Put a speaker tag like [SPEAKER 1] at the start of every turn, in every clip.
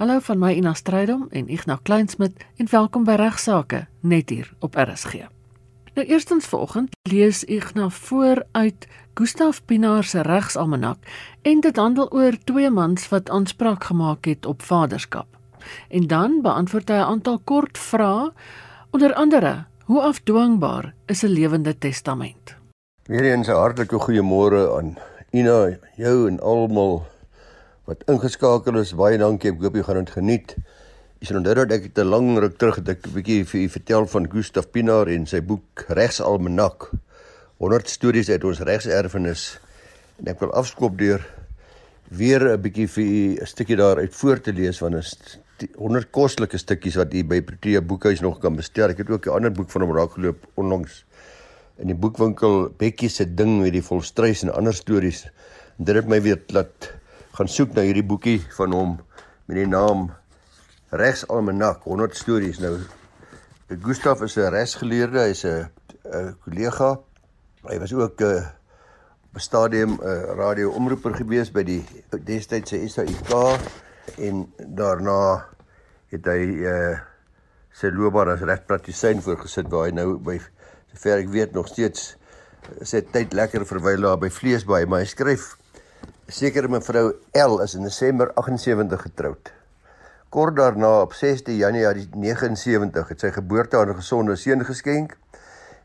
[SPEAKER 1] Hallo van my Ina Strydom en Ignas Kleinsmid en welkom by Regsake net hier op RSG. Nou eerstens vanoggend lees Ignas voor uit Gustaf Pinaar se Regsalmanak en dit handel oor twee mans wat aanspraak gemaak het op vaderskap. En dan beantwoord hy 'n aantal kort vrae onder andere hoe afdwingbaar is 'n lewende testament.
[SPEAKER 2] Weer eens 'n hartlike goeiemôre aan Ina, jou en almal wat ingeskakel is. Baie dankie. Ek hoop jy gaan dit geniet. Ek sien onthou dat ek 'n lang ruk terug het ek 'n bietjie vir u vertel van Gustaf Pinaar en sy boek Regsalmanak. 100 stories uit ons regserfenis. En ek wil afskop deur weer 'n bietjie vir u 'n stukkie daaruit voor te lees van 'n 100 kostelike stukkies wat u by Protea Boekhuis nog kan bestel. Ek het ook 'n ander boek van hom raakgeloop onlangs in die boekwinkel Bekkie se ding met die volstruis en ander stories. En dit het my weer laat gaan soek na hierdie boekie van hom met die naam Regsalmanak 100 stories. Nou Gustaf is 'n regsgeleerde, hy's 'n kollega. Hy was ook op 'n stadium 'n radio-omroeper gewees by die destydse SAIK en daarna het hy uh, sy loopbaan as regspraktisyn voorgesit waar hy nou by sover ek weet nog steeds sy tyd lekker verwyl daar by Vleesbaai, maar hy skryf sekere mevrou L is in Desember 78 getroud. Kort daarna op 6de Januarie 79 het sy geboorte aan 'n gesonde seun geskenk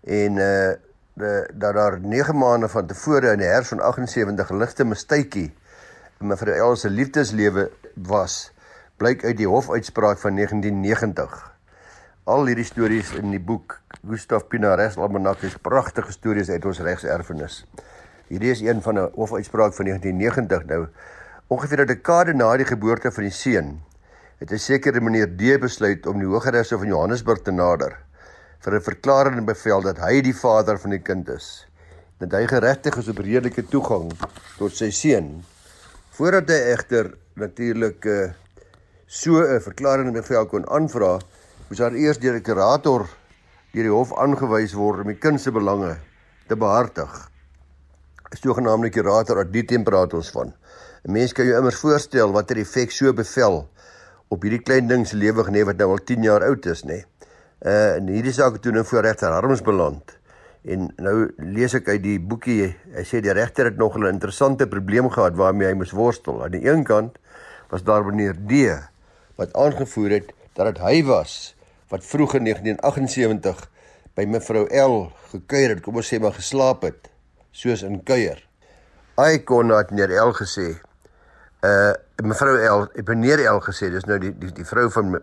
[SPEAKER 2] en uh dat daar 9 maande van tevore in die herfs van 78 ligte mistytjie in mevrou L se liefdeslewe was, blyk uit die hofuitspraak van 1990. Al hierdie stories in die boek Gustaf Pinares Almanak is pragtige stories uit ons regserfenis. Hierdie is een van 'n hofuitspraak van 1990 nou. Ongeveer 'n dekade na die geboorte van die seun, het 'n sekere meneer D besluit om die Hooggeregshof van Johannesburg te nader vir 'n verklaring en bevel dat hy die vader van die kind is. Dat hy geregtig is op redelike toegang tot sy seun. Voordat hy egter natuurlik uh, so 'n verklaring en bevel kon aanvra, moes daar eers deur die kurator deur die hof aangewys word om die kind se belange te behartig sogenaamde kurator ad litem praat ons van. 'n Mens kan jou immers voorstel watter effek so bevel op hierdie klein ding se lewe genê wat nou al 10 jaar oud is, nê. Uh en hierdie saak toe nou voor regter Harms beland. En nou lees ek uit die boekie, hy sê die regter het nog 'n interessante probleem gehad waarmee hy moes worstel. Aan die een kant was daar meneer D wat aangevoer het dat dit hy was wat vroeg in 1978 by mevrou L gekuier het, kom ons sê maar geslaap het soos in kuier. Hy kon na meneer L gesê. Uh mevrou L, meneer L gesê, dis nou die die die vrou van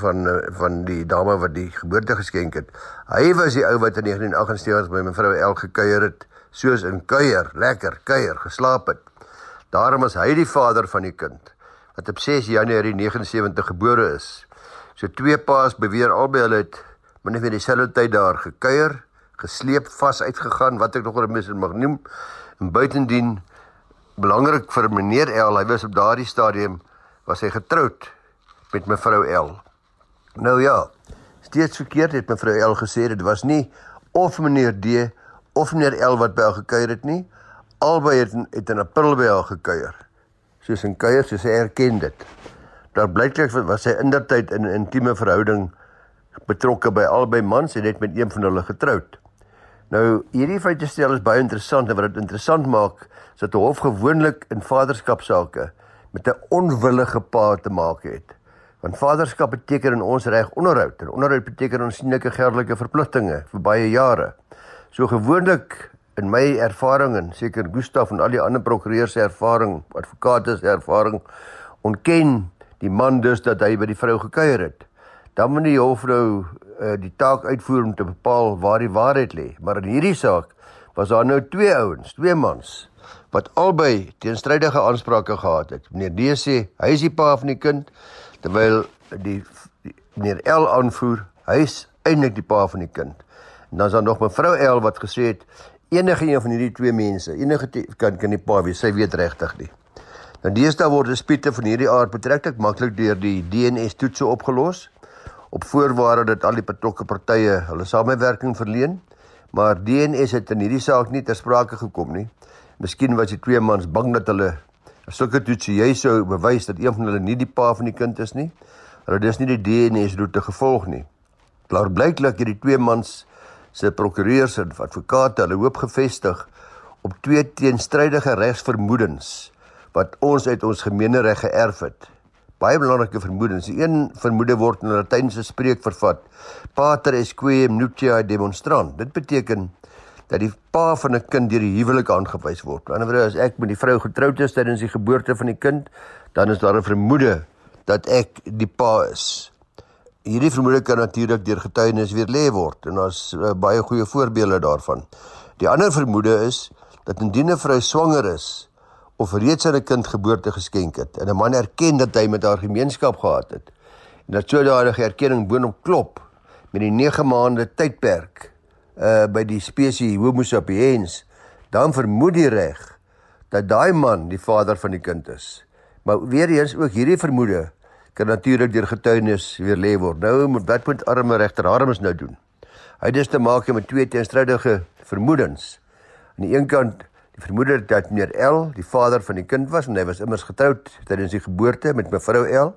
[SPEAKER 2] van van, die dame wat die geboorte geskenk het. Hy was die ou wat in 1978 by mevrou L gekuier het, soos in kuier, lekker kuier, geslaap het. Daarom is hy die vader van die kind wat op 6 Januarie 79 gebore is. So twee paas beweer albei hulle het min of meer dieselfde tyd daar gekuier gesleep vas uitgegaan wat ek nog oor mis mag noem. En buitendien belangrik vir meneer L hy was op daardie stadium was hy getroud met mevrou L. Nou ja steeds verkeerd het mevrou L gesê dit was nie of meneer D of meneer L wat by haar gekuier het nie. Albei het het in april by haar gekuier soos in kuier soos hy erken dit. Daar blyklik was hy indertyd in 'n intieme verhouding betrokke by albei mans en net met een van hulle getroud Nou hierdie feite stel is baie interessant en wat dit interessant maak is dat 'n hof gewoonlik in vaderskapsaake met 'n onwillige pa te maak het. Want vaderskap beteken in ons reg onderhoud en onderhoud beteken onsienlike geldelike verpligtinge vir baie jare. So gewoonlik in my ervaring en seker Gustaf en al die ander prokureurs se ervaring, advokate se ervaring ontken die man dus dat hy by die vrou gekuier het. Dan moet die hof nou uh, die taak uitvoer om te bepaal waar die waarheid lê. Maar in hierdie saak was daar nou twee ouens, twee mans wat albei teenstrydige aansprake gehad het. Meneer D sê hy is die pa van die kind terwyl die, die meneer L aanvoer hy is eintlik die pa van die kind. En dan is daar nog mevrou L wat gesê het enige een van hierdie twee mense, enige kan kan die pa wees, sy weet regtig nie. Nou deesdae word dispute van hierdie aard betreklik maklik deur die DNS toetse opgelos op voorwaarde dat al die betrokke partye hulle samewerking verleen. Maar DNS het in hierdie saak nie ter sprake gekom nie. Miskien was die twee mans bang dat hulle sulke toets jy sou bewys dat een van hulle nie die pa van die kind is nie, hulle dis nie die DNA roete gevolg nie. Klaar blyklik hierdie twee mans se prokureurs en advokate hulle hoop gefestig op twee teenstrydige regsvermoedens wat ons uit ons gemeenereg geërf het. Baie belangrike vermoedens. Een vermoede word in 'n Latynse spreek vervat: Pater est quem nuptiae demonstrant. Dit beteken dat die pa van 'n kind deur die huwelik aangewys word. Aan die ander wyse as ek met die vrou getroud is tydens die geboorte van die kind, dan is daar 'n vermoede dat ek die pa is. Hierdie vermoede kan natuurlik deur getuienis weer lê word en daar's uh, baie goeie voorbeelde daarvan. Die ander vermoede is dat indien 'n vrou swanger is of reeds aan 'n kind geboorte geskenk het en 'n man erken dat hy met haar gemeenskap gehad het en dat sodanig erkenning boonop klop met die 9 maande tydperk uh by die spesies Homo sapiens dan vermoed die reg dat daai man die vader van die kind is. Maar weer eens ook hierdie vermoede kan natuurlik deur getuienis weer lê word. Nou moet wat moet arme regter Harms nou doen? Hy het dus te maak met twee teenstrydige vermoedens. Aan die een kant die vermoede dat meneer L die vader van die kind was en hy was immers getroud tydens die geboorte met mevrou L.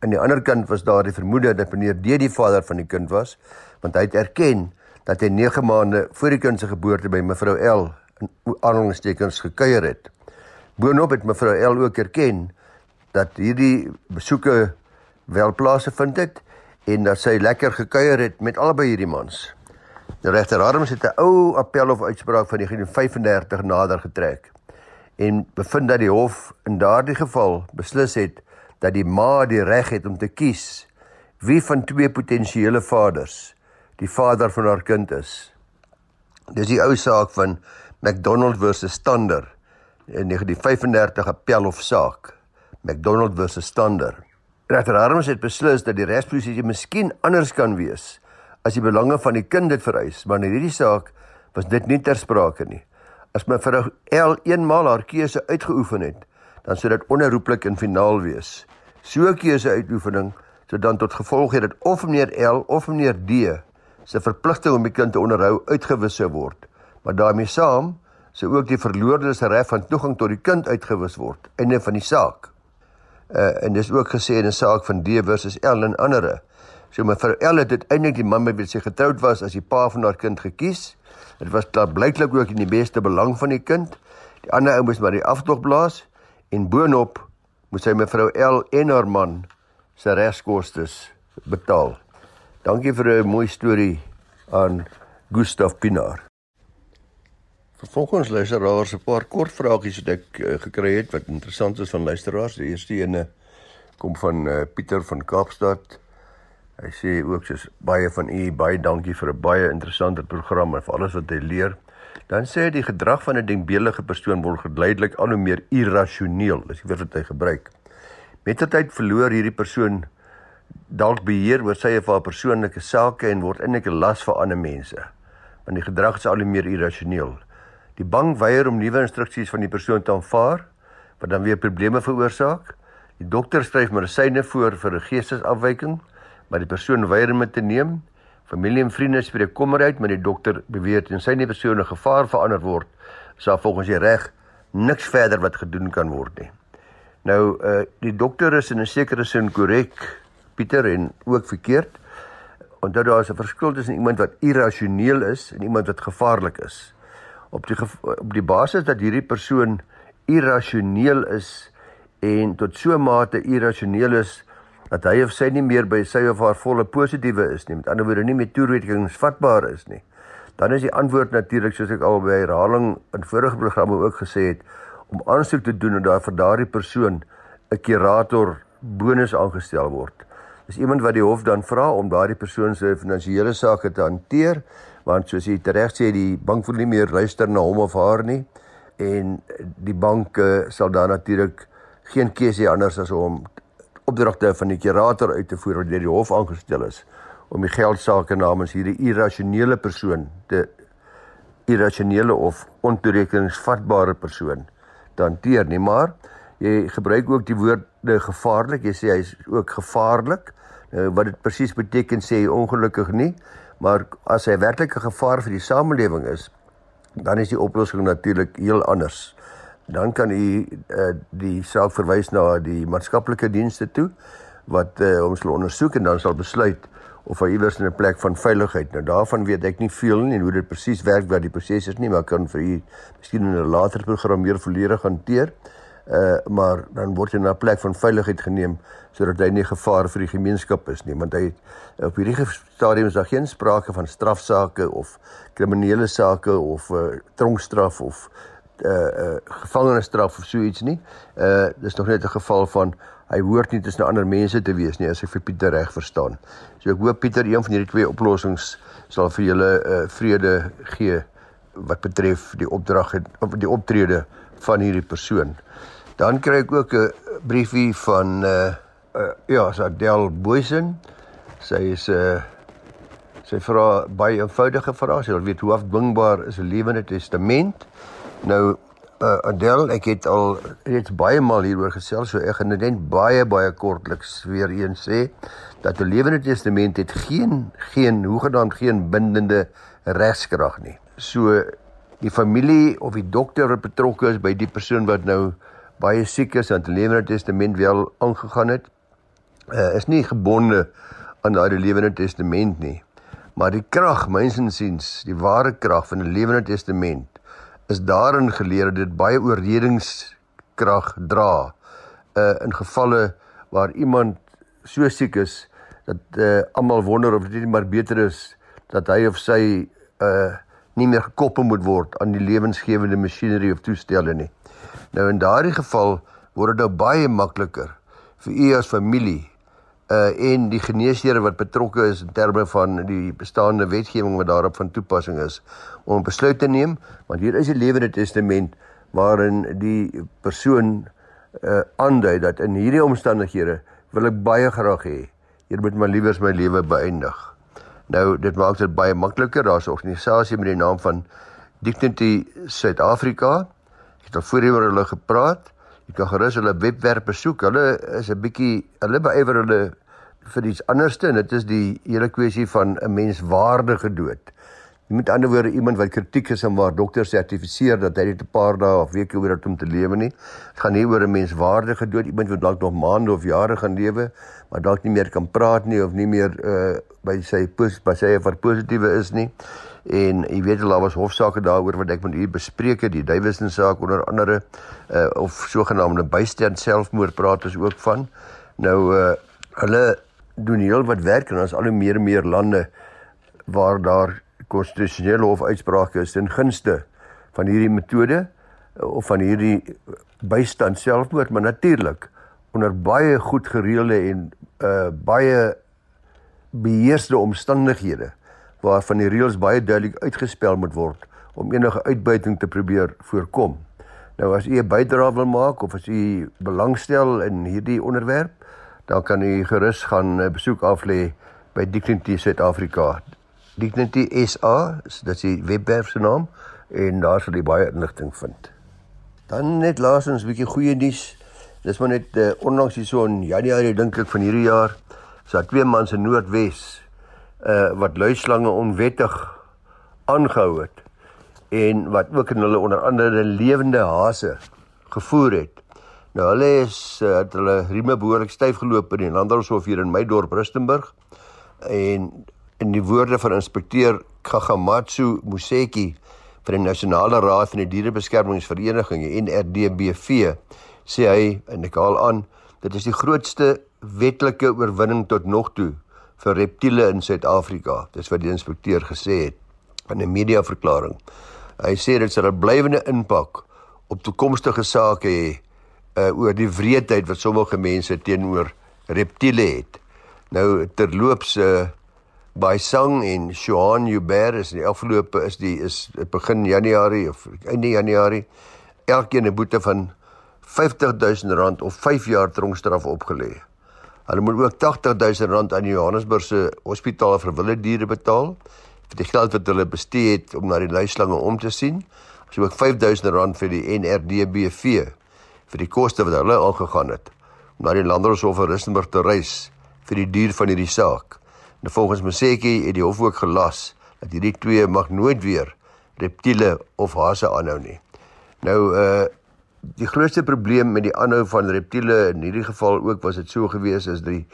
[SPEAKER 2] Aan die ander kant was daar die vermoede dat meneer D die vader van die kind was want hy het erken dat hy 9 maande voor die kind se geboorte by mevrou L in aanhalingstekens gekuier het. Boonop het mevrou L ook erken dat hierdie besoeke wel plaasgevind het en dat sy lekker gekuier het met albei hierdie mans. Die regter Harms het 'n ou appel of uitspraak van 1935 nader getrek en bevind dat die hof in daardie geval beslis het dat die ma die reg het om te kies wie van twee potensiële vaders die vader van haar kind is. Dis die ou saak van McDonald versus Stander in 1935 appel of saak. McDonald versus Stander. Regter Harms het beslis dat die regsposisie miskien anders kan wees as die belange van die kind dit vereis, maar in hierdie saak was dit nie ter sprake nie. As mevrou L eenmaal haar keuse uitgeoefen het, dan sou dit onherroepelik in finaal wees. So 'n keuse uitoefening sou dan tot gevolg hê dat of meneer L of meneer D se verpligting om die kind te onderhou uitgewis word, maar daarmee saam sou ook die verloorde se reg van toegang tot die kind uitgewis word. Einde van die saak. Uh, en dis ook gesê in 'n saak van D versus L en ander. So mevrou Elle het uiteindelik die man met wie sy getroud was as die pa van haar kind gekies. Dit was klaar blyklik ook in die beste belang van die kind. Die ander ou moes maar die afdog blaas en boonop moes sy mevrou L en haar man se regskoste betaal. Dankie vir 'n mooi storie aan Gustaf Pinaar. Vervolgens luisteraars 'n paar kort vragies wat ek uh, gekry het wat interessant is van luisteraars. Die eerste ene kom van uh, Pieter van Kaapstad. Hy sê ook soos baie van u baie dankie vir 'n baie interessante program en vir alles wat hy leer. Dan sê hy die gedrag van 'n denkbeeldige persoon word geleidelik al hoe meer irrasioneel, dis die woord wat hy gebruik. Met die tyd verloor hierdie persoon dalk beheer oor sy of haar persoonlike sake en word eintlik 'n las vir ander mense. Want die gedrag is al hoe meer irrasioneel. Die bank weier om nuwe instruksies van die persoon te aanvaar wat dan weer probleme veroorsaak. Die dokter skryf medisyne voor vir 'n geestesafwyking maar die persoon weier om dit te neem. Familie en vriende spreek kommer uit, maar die dokter beweer en sy nie persoon 'n gevaar verander word, sal volgens die reg niks verder wat gedoen kan word nie. Nou uh die dokter is in 'n sekere sin korrek, Pieter en ook verkeerd. Onthou daar is 'n verskil tussen iemand wat irrasioneel is en iemand wat gevaarlik is. Op die op die basis dat hierdie persoon irrasioneel is en tot so mate irrasioneel is dat hy of sy nie meer by sy of haar volle positiewe is nie. Met ander woorde nie meer toerekeningsvatbaar is nie. Dan is die antwoord natuurlik soos ek al by herhaling in vorige programme ook gesê het om aansoek te doen en daar vir daardie persoon 'n kurator bonus aangestel word. Dis iemand wat die hof dan vra om daardie persoon se finansiële sake te hanteer want soos jy reg sê die bank wil nie meer luister na hom of haar nie en die bank sal dan natuurlik geen keuse anders as om opdragte van die kurator uit te voer wat deur die hof aangestel is om die geldsaake namens hierdie irrasionele persoon te irrasionele of ontoerekeningsvatbare persoon te hanteer nie. Maar jy gebruik ook die woorde gevaarlik. Jy sê hy's ook gevaarlik nou wat dit presies beteken sê jy ongelukkig nie. Maar as hy werklik 'n gevaar vir die samelewing is dan is die oplossing natuurlik heel anders dan kan u uh, die saak verwys na die maatskaplike dienste toe wat uh, ons sal ondersoek en dan sal besluit of hy iewers in 'n plek van veiligheid. Nou daarvan weet ek nie veel nie hoe dit presies werk wat die proses is nie, maar kan vir u miskien in 'n later program meer volledig hanteer. Uh maar dan word hy na 'n plek van veiligheid geneem sodat hy nie gevaar vir die gemeenskap is nie, want hy op hierdie stadium is daar geen sprake van strafsaake of kriminele sake of uh tronkstraf of uh uh gevangenisstraf of so iets nie. Uh dis nog net 'n geval van hy hoort nie tussen ander mense te wees nie as ek vir Pieter reg verstaan. So ek hoop Pieter een van hierdie twee oplossings sal vir julle uh, vrede gee wat betref die opdrag of die optrede van hierdie persoon. Dan kry ek ook 'n briefie van uh, uh ja, Sadel Boysen. Sy is 'n uh, sy vra baie eenvoudige vrae. Sy wil weet hoe afdwingbaar is 'n lewende testament? Nou uh, Adel, ek het al reeds baie maal hieroor gesels, so ek gaan net baie baie kortliks weer eens sê dat 'n lewende testament het geen geen hoegenaamd geen bindende regskrag nie. So die familie of die dokter wat betrokke is by die persoon wat nou baie siek is aan 'n lewende testament wel aangegaan het, uh, is nie gebonde aan daardie lewende testament nie. Maar die krag, myns insiens, die ware krag van 'n lewende testament is daarin geleer dat dit baie oorredingskrag dra uh in gevalle waar iemand so siek is dat uh almal wonder of dit nie maar beter is dat hy of sy uh nie meer gekoppel moet word aan die lewensgewende masjinerie of toestelle nie. Nou in daardie geval word dit nou baie makliker vir u as familie uh en die geneesheer wat betrokke is in terme van die bestaande wetgewing wat daarop van toepassing is om 'n besluit te neem want hier is 'n lewende testament waarin die persoon uh aandui dat in hierdie omstandighede wil ek baie graag hê hier moet my liewers my lewe beëindig. Nou dit maak dit baie makliker daar's 'n organisasie met die naam van Dignity Suid-Afrika. Ek het al voorheen oor hulle gepraat. Kan gerus hulle webwerf besoek. Hulle is 'n bietjie hulle beywer hulle vir iets anderste en dit is die hele kwessie van 'n menswaardige dood. Jy moet ander woorde iemand wat kritiek is en waar dokters sertifiseer dat hy net 'n paar dae of weke oor het om te lewe nie. Gaan nie oor 'n menswaardige dood. Iemand wat dalk nog maande of jare gaan lewe, maar dalk nie meer kan praat nie of nie meer uh by sy by sy of positiewe is nie en jy weet daar was hofsaake daaroor wat ek met u bespreek het die Duiwesen saak onder andere uh, of sogenaamde bystand selfmoord praat ons ook van. Nou uh, hulle doen heel wat werk en ons al hoe meer en meer lande waar daar konstitusionele hof uitsprake is in gunste van hierdie metode uh, of van hierdie bystand selfmoord maar natuurlik onder baie goed gereelde en uh, baie beheerste omstandighede waarvan die reëls baie duidelik uitgespel moet word om enige uitbuiting te probeer voorkom. Nou as u 'n bydrae wil maak of as u belangstel in hierdie onderwerp, dan kan u gerus gaan eh, besoek aflê by Dignity Suid-Afrika. Dignity SA, dit is die webwerf se naam en daar sal jy baie inligting vind. Dan net laasens 'n bietjie goeie nuus. Dis maar net uh, onlangs hier so in Januarie dink ek van hierdie jaar, is daar twee mans in Noordwes uh wat luislange onwettig aangehou het en wat ook in hulle onder andere lewende hase gevoer het. Nou hulle is uh, het hulle rieme behoorlik styf geloop in die landbouhof hier in my dorp Rustenburg en in die woorde van inspekteur Kagamatsu Museki van die Nasionale Raad van die Dierebeskermingsvereniging NRDBV sê hy en ek haal aan dit is die grootste wetlike oorwinning tot nog toe vir reptiele in Suid-Afrika. Dis wat die inspekteur gesê het in 'n media verklaring. Hy sê dit sal 'n blywende impak op toekomstige sake hê uh, oor die wreedheid wat sommige mense teenoor reptiele het. Nou terloops uh, by Sang en Johan Huber is die afgelope is die is begin Januarie of einde Januarie elkeen 'n boete van 50000 rand of 5 jaar tronkstraf opgelê. Hulle moet ook 80000 rand aan die Johannesburgse hospitaal vir wilde diere betaal vir die geld wat hulle bestee het om na die luislange om te sien. As ook 5000 rand vir die NRDBV vir die koste wat hulle aangegaan het om na die Landdroshof in Rustenburg te reis vir die duur van hierdie saak. En volgens Maseki het die hof ook gelas dat hierdie twee mag nooit weer reptiele of hase aanhou nie. Nou uh die grootste probleem met die aanhou van reptiele in hierdie geval ook was dit so gewees is die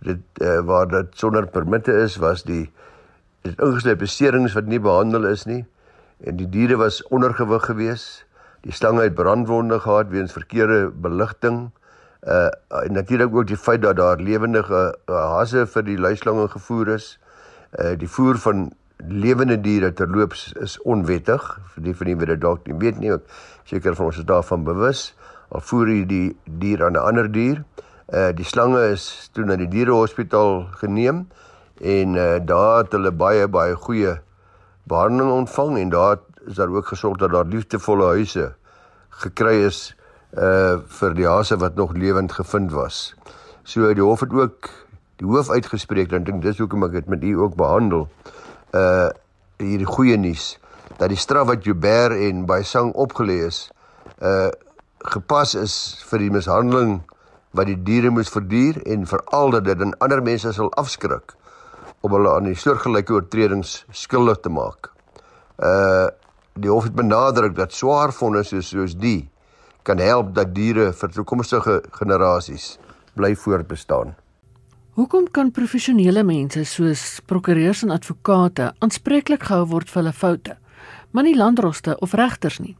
[SPEAKER 2] dit uh, waar dit sonder permitte is was die dit ingesluit beserings wat nie behandel is nie en die diere was ondergewig geweest die slange het brandwonde gehad weens verkeerde beligting. Uh en natuurlik ook die feit dat daar lewendige uh, hasse vir die luislange gevoer is. Uh die voer van lewende diere terloops is onwettig vir die van wat dit dalk nie weet nie. Seker van ons is daarvan bewus. Al voer jy die dier aan 'n ander dier. Uh die slange is toe na die dierehospitaal geneem en uh daar het hulle baie baie goeie behandeling ontvang en daar is daar ook gesorg dat daar liefdevolle huise gekry is uh vir die hase wat nog lewend gevind was. So die hof het ook die hoof uitgespreek dan dink dis hoekom ek dit met u ook behandel. Uh hierdie goeie nuus dat die straf wat Joubert en Baisang opgelê is uh gepas is vir die mishandeling wat die diere moes verduur en veral dat dit dan ander mense sal afskrik om hulle aan die soortgelyke oortredings skuldig te maak. Uh die hof het benadruk dat swaar vonnisse soos die kan help dat diere vir toekomstige generasies bly voortbestaan.
[SPEAKER 1] Hoekom kan professionele mense soos prokureurs en advokate aanspreeklik gehou word vir hulle foute, maar nie landdroste of regters nie?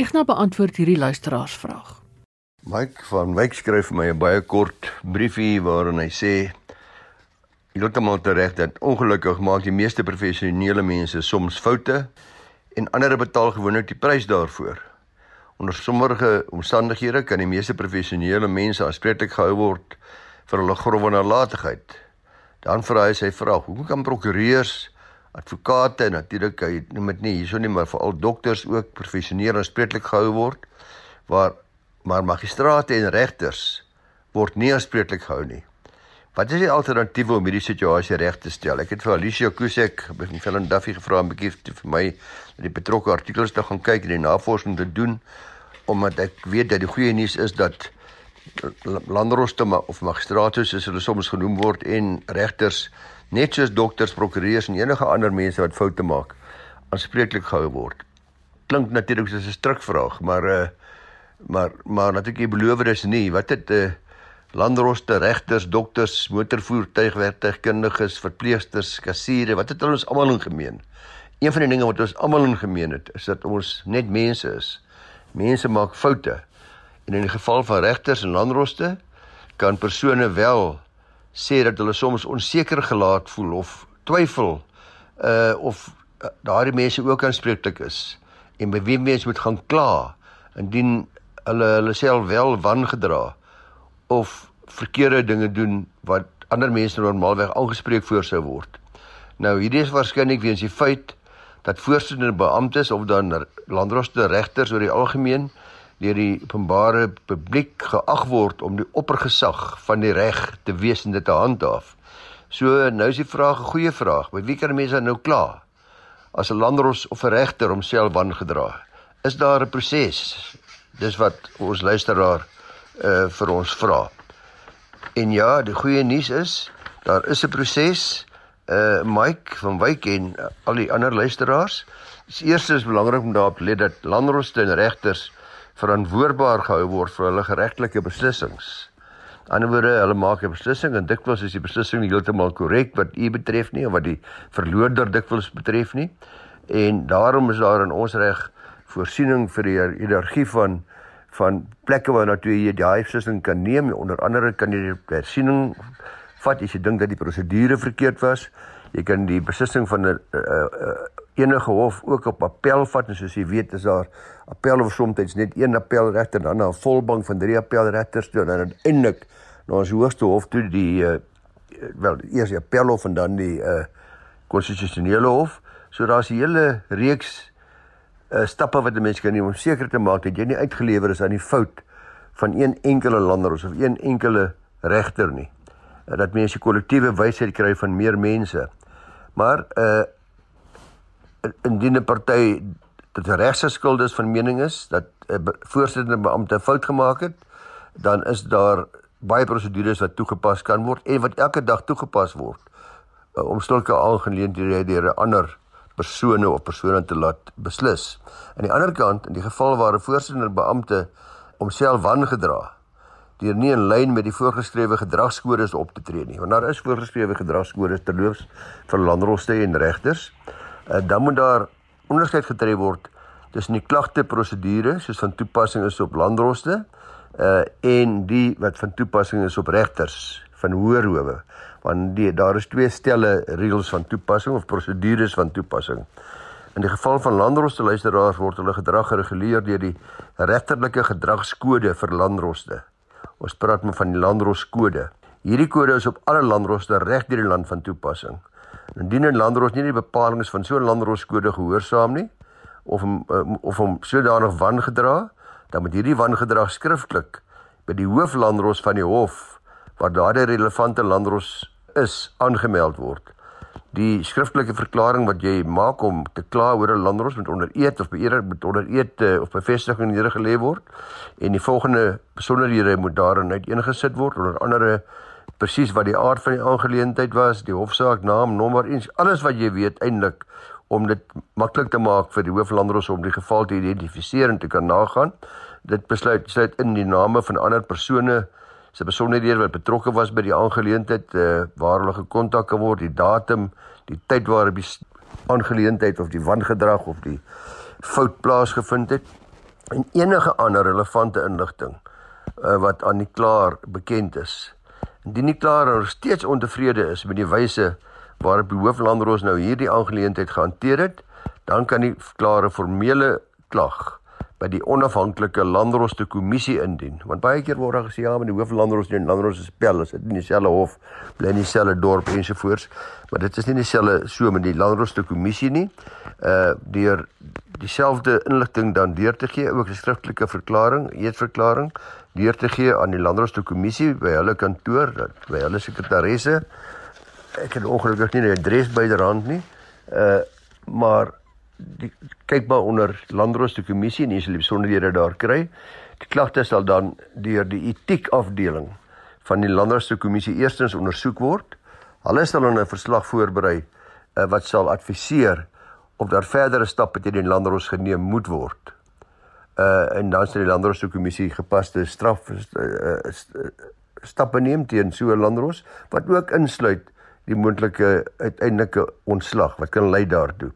[SPEAKER 1] Ignas beantwoord hierdie luisteraarsvraag.
[SPEAKER 2] Mike van Wyk skryf my 'n baie kort briefie waarin hy sê heeltemal reg dat ongelukkig maak die meeste professionele mense soms foute en ander betaal gewoonlik die prys daarvoor. Onder sommige omstandighede kan die meeste professionele mense aanspreeklik gehou word vir hulle grove nalatigheid. Dan vra hy sy vraag: "Hoe kan prokureurs, advokate en natuurlik hy noem dit nie hierso nie, maar veral dokters ook professioneel aanspreeklik gehou word waar maar magistrate en regters word nie aanspreeklik gehou nie?" Wat is die alternatiewe om hierdie situasie reg te stel? Ek het vir Alicia Kusek by Fellen Duffy gevra om 'n bietjie vir my die betrokke artikels te gaan kyk en die navorsing te doen omdat ek weet dat die goeie nuus is dat landroste of magistrate soos hulle soms genoem word en regters net soos dokters, prokureurs en enige ander mense wat foute maak aanspreeklik gehou word. Klink natuurlik soos 'n strukvraag, maar uh maar maar natuurlik beloof dis nie. Wat het 'n uh, eh, landroste, regters, dokters, motorvoertuigwerktuigkundiges, verpleegsters, kassiere, wat het ons almal in gemeen? Een van die dinge wat ons almal in gemeen het, is dat ons net mense is. Mense maak foute. En in die geval van regters en landroste kan persone wel sê dat hulle soms onseker gelaat voel of twyfel uh of uh, daardie mense ook aanspreeklik is en by wie mense moet gaan kla indien hulle hulle self wel wangedra of verkeerde dinge doen wat ander mense normaalweg aangespreek voor sou word. Nou hierdie is waarskynlik weens die feit dat voorsittende beamptes of dan landroste regters oor die algemeen deur die openbare publiek geag word om die oppergesag van die reg te wees en dit te handhaaf. So nou is die vraag 'n goeie vraag. By wie kan mense nou kla? As 'n landros of 'n regter homself wangedra. Is daar 'n proses? Dis wat ons luisteraar uh vir ons vra. En ja, die goeie nuus is, daar is 'n proses. Uh Mike van Wyk en uh, al die ander luisteraars. Die eerste is belangrik om daarop let dat landroste en regters verantwoordbaar gehou word vir hulle geregtelike beslissings. Aan die ander woorde, hulle maak 'n beslissing en dikwels is die beslissing heeltemal korrek wat u betref nie of wat die verloorder dikwels betref nie. En daarom is daar in ons reg voorsiening vir die hiërargie van van plekke waar natuurlik jy die beslissing kan neem. Onder andere kan jy die hersiening vat as jy dink dat die prosedure verkeerd was. Jy kan die beslissing van 'n enige hof ook op appel vat en soos jy weet is daar appel of soms net een appelregter dan 'n volbank van drie appelregters toe en dan uiteindelik na ons hoogste hof toe die uh, wel eers die appelhof en dan die uh, konstitusionele hof. So daar's 'n hele reeks uh, stappe wat 'n mens kan neem om seker te maak dat jy nie uitgelewer is aan die fout van een enkele lander of een enkele regter nie. Uh, dat mense kollektiewe wysheid kry van meer mense. Maar uh indien 'n party dit regse skuld is van mening is dat 'n uh, voorsittende beampte fout gemaak het, dan is daar baie prosedures wat toegepas kan word en wat elke dag toegepas word uh, om sulke aangeleenthede deur 'n ander persone of persone te laat beslis. Aan die ander kant, in die geval waar 'n voorsitter beampte homself wangedra deur nie in lyn met die voorgeskrewe gedragskodes op te tree nie. Want daar is voorgeskrewe gedragskodes terloops vir landroste en regters. Uh, dan moet daar onderskeid getref word tussen die klagte prosedure soos van toepassing is op landroste uh en die wat van toepassing is op regters van hoër howe want die daar is twee stelle reëls van toepassing of prosedures van toepassing. In die geval van landroste luisteraars word hulle gedrag gereguleer deur die regterlike gedragskode vir landroste. Ons praat maar van die landroskode. Hierdie kode is op alle landroste reg deur die land van toepassing. Indien 'n landros nie die bepalinge van so 'n landroskode gehoorsaam nie of om, eh, of hom sodanig wangedra, dan moet hierdie wangedrag skriftelik by die hooflandros van die hof waar daardie relevante landros is aangemeld word. Die skriftelike verklaring wat jy maak om te kla oor 'n landros moet onder eed of beëer moet onder eed uh, of bevestiging neergelê word. En die volgende besonderhede moet daarin uiteengesit word onder andere presies wat die aard van die aangeleentheid was die hofsaak naam nommer eens alles wat jy weet eintlik om dit maklik te maak vir die hooflandros om die geval te identifiseer en te kan nagaan dit besluit sluit in die name van ander persone se besonderhede wat betrokke was by die aangeleentheid uh, waar hulle gekontak kan word, die datum, die tyd waarop die aangeleentheid of die wangedrag of die fout plaasgevind het en enige ander relevante inligting uh, wat aan die klaar bekend is. Indien die klaar nog steeds ontevrede is met die wyse waarop die hooflandros nou hierdie aangeleentheid gehanteer het, dan kan die klare formele klag by die onafhanklike landroste kommissie indien. Want baie keer word daar gesê ja, maar die hooflandroste en landroste spel is dit in dieselfde hof, bly in dieselfde dorp ensovoorts, maar dit is nie dieselfde so met die landroste kommissie nie. Uh deur dieselfde inligting dan deur te gee, ook 'n skriftelike verklaring, eetverklaring deur te gee aan die landroste kommissie by hulle kantoor, by hulle sekretaresse. Ek het ongelukkig nie 'n adres byderhand nie. Uh maar die kyk maar onder landroste kommissie en jy sal die besonderhede daar kry. Die klagte sal dan deur die etiek afdeling van die landroste kommissie eerstens ondersoek word. Hulle sal dan 'n verslag voorberei uh, wat sal adviseer of daar verdere stappe teen die landros geneem moet word. Uh en dan sal die landroste kommissie gepaste straf uh, uh, stappe neem teen so 'n landros wat ook insluit die moontlike uiteindelike ontslag wat kan lei daartoe.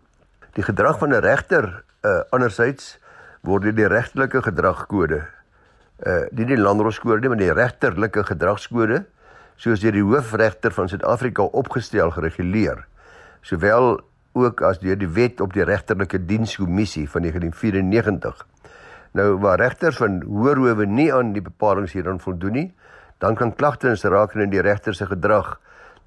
[SPEAKER 2] Die gedrag van 'n regter uh andersins word deur die regtelike gedragskode uh nie die landroskode nie, maar die regterlike gedragskode soos deur die hoofregter van Suid-Afrika opgestel gereguleer. Sowel ook as deur die wet op die regterlike dienskommissie van 1994. Nou waar regters van hoër howe nie aan die bepalinge hierin voldoen nie, dan kan klagtes rakende die regter se gedrag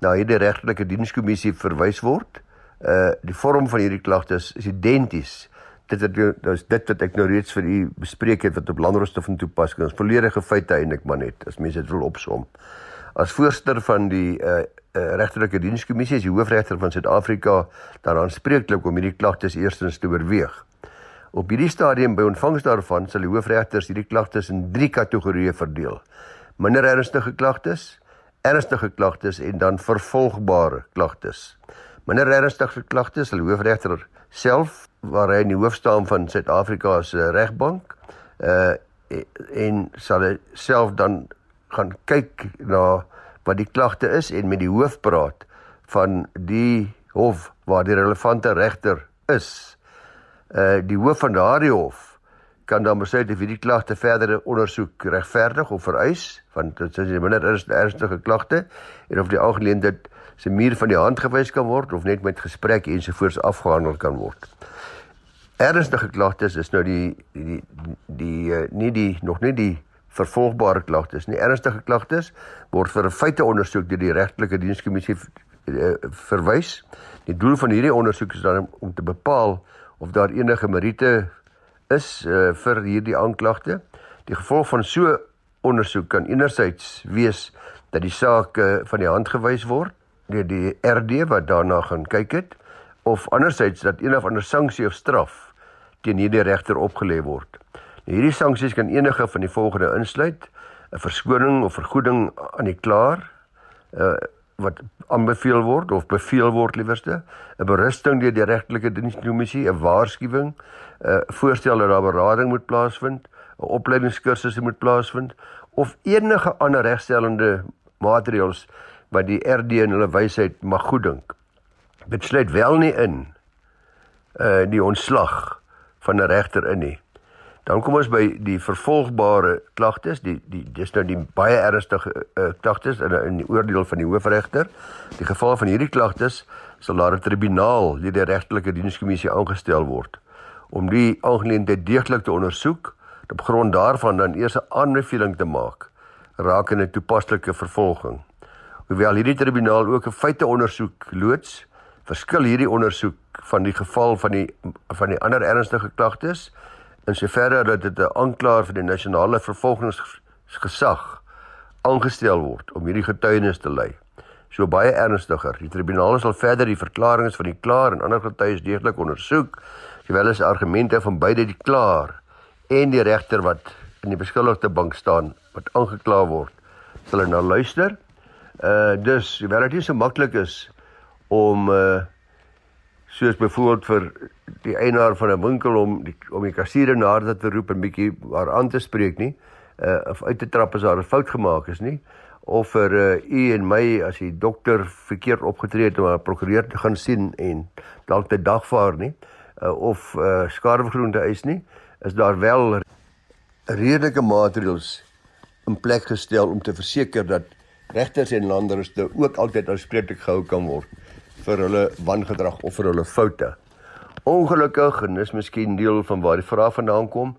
[SPEAKER 2] na hierdie regterlike dienskommissie verwys word uh die vorm van hierdie klagtes is identies. Dit het dis dit wat ek nou reeds vir u bespreek het wat op landroste van toepassing is. Volledige feite eintlik maar net as mense dit wil opsom. As voorsteur van die uh, uh regterlike dienskommissie is die hoofregter van Suid-Afrika dan aanspreeklik om hierdie klagtes eerstens te oorweeg. Op hierdie stadium by ontvangs daarvan sal die hoofregters hierdie klagtes in 3 kategorieë verdeel. Minder ernstige klagtes, ernstige klagtes en dan vervolgbare klagtes. Minder ernstige klagtes sal die hoofregter self waar hy in die hoof staan van Suid-Afrika se regbank uh en sal hy self dan gaan kyk na wat die klagte is en met die hoof praat van die hof waar die relevante regter is. Uh die hoof van daardie hof kan dan besluit of hierdie klagte verdere ondersoek regverdig of vereis want dit is 'n minder ernstige klagte en of die aangeleentheid se muur van die hand gewys kan word of net met gesprek ensovoorts afgehandel kan word. Ernstige klagtes is nou die die die, die uh, nie die nog nie die vervolgbare klagtes nie. Ernstige klagtes word vir 'n feite ondersoek deur die regtelike dienskommissie uh, verwys. Die doel van hierdie ondersoek is dan om te bepaal of daar enige meriete is uh, vir hierdie aanklagte. Die gevolg van so ondersoek kan enerzijds wees dat die saak uh, van die hand gewys word deur die RD wat daarna gaan kyk het of andersins dat een of ander sanksie of straf teen hierdie regter opgelê word. Nou hierdie sanksies kan enige van die volgende insluit: 'n verskoning of vergoeding aan die klaar uh, wat aanbeveel word of beveel word liewerste, 'n berusting deur die regtelike dienskommissie, 'n waarskuwing, 'n uh, voorstel dat daar berading moet plaasvind, 'n opleidingskursus moet plaasvind of enige ander regstellende maatreëls wat die RD in hulle wysheid mag goeddink. Dit sluit wel nie in uh die ontslag van 'n regter in nie. Dan kom ons by die vervolgbare klagtes, die die dis nou die baie ernstige uh, klagtes in in die oordeel van die hoofregter. Die geval van hierdie klagtes sal daar 'n tribunaal deur die regtelike dienskommissie aangestel word om die aangeleentheid deeglik te ondersoek op grond daarvan dan eers 'n aanbeveling te maak rakende toepaslike vervolging. Hoewel hierdie tribunaal ook 'n feiteondersoek loods, verskil hierdie ondersoek van die geval van die van die ander ernstige klagtes in soverre dat dit 'n aanklaer vir die nasionale vervolgingsgesag aangestel word om hierdie getuienis te lei. So baie ernstiger. Die tribunaal sal verder die verklaringe van die klaar en ander getuies deeglik ondersoek, sowel as argumente van beide die klaar en die regter wat in die beskuldigde bank staan wat aangekla word, sal nou luister. Uh dus wel dit nie so maklik is om uh soos byvoorbeeld vir die eienaar van 'n winkel om die, om die kassier nader te roep en bietjie haar aan te spreek nie, uh of uit te trap as daar 'n fout gemaak is nie of vir uh, u en my as die dokter verkeerd opgetree het om 'n prokureur te gaan sien en dalk te dagvaar nie uh, of uh, skadevergoeding te eis nie is daar wel redelike maatreëls in plek gestel om te verseker dat regters en landdrosste ook altyd aanspreeklik gehou kan word vir hulle wangedrag of vir hulle foute. Ongelukkig en dis miskien deel van waar die vraag vandaan kom,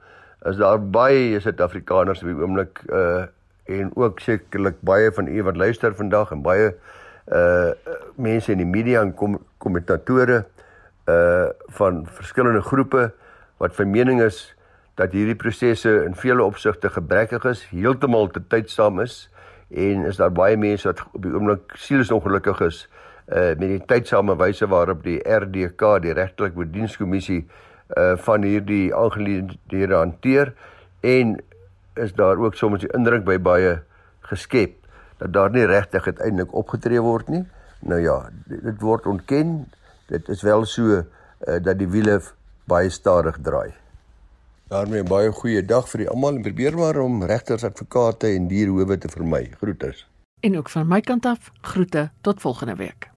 [SPEAKER 2] is daar baie Suid-Afrikaners op die oomblik uh en ook sekerlik baie van u wat luister vandag en baie uh mense in die media en kom kommentatore uh van verskillende groepe wat van mening is dat hierdie prosesse in vele opsigte gebrekkig is, heeltemal te tydsaam is en is daar baie mense wat op die oomblik sielsongelukkig is uh met die tydsame wyse waarop die RDK, die regtelike dienskommissie uh van hierdie aangeleenthede hanteer en is daar ook soms die indruk by baie geskep dat daar nie regtig uiteindelik opgetree word nie. Nou ja, dit, word ontken. Dit is wel so uh, dat die wiele baie stadig draai. daarmee baie goeie dag vir almal en probeer maar om regters, advokate en dierhowe te vermy. Groeters.
[SPEAKER 1] En ook van my kant af, groete tot volgende week.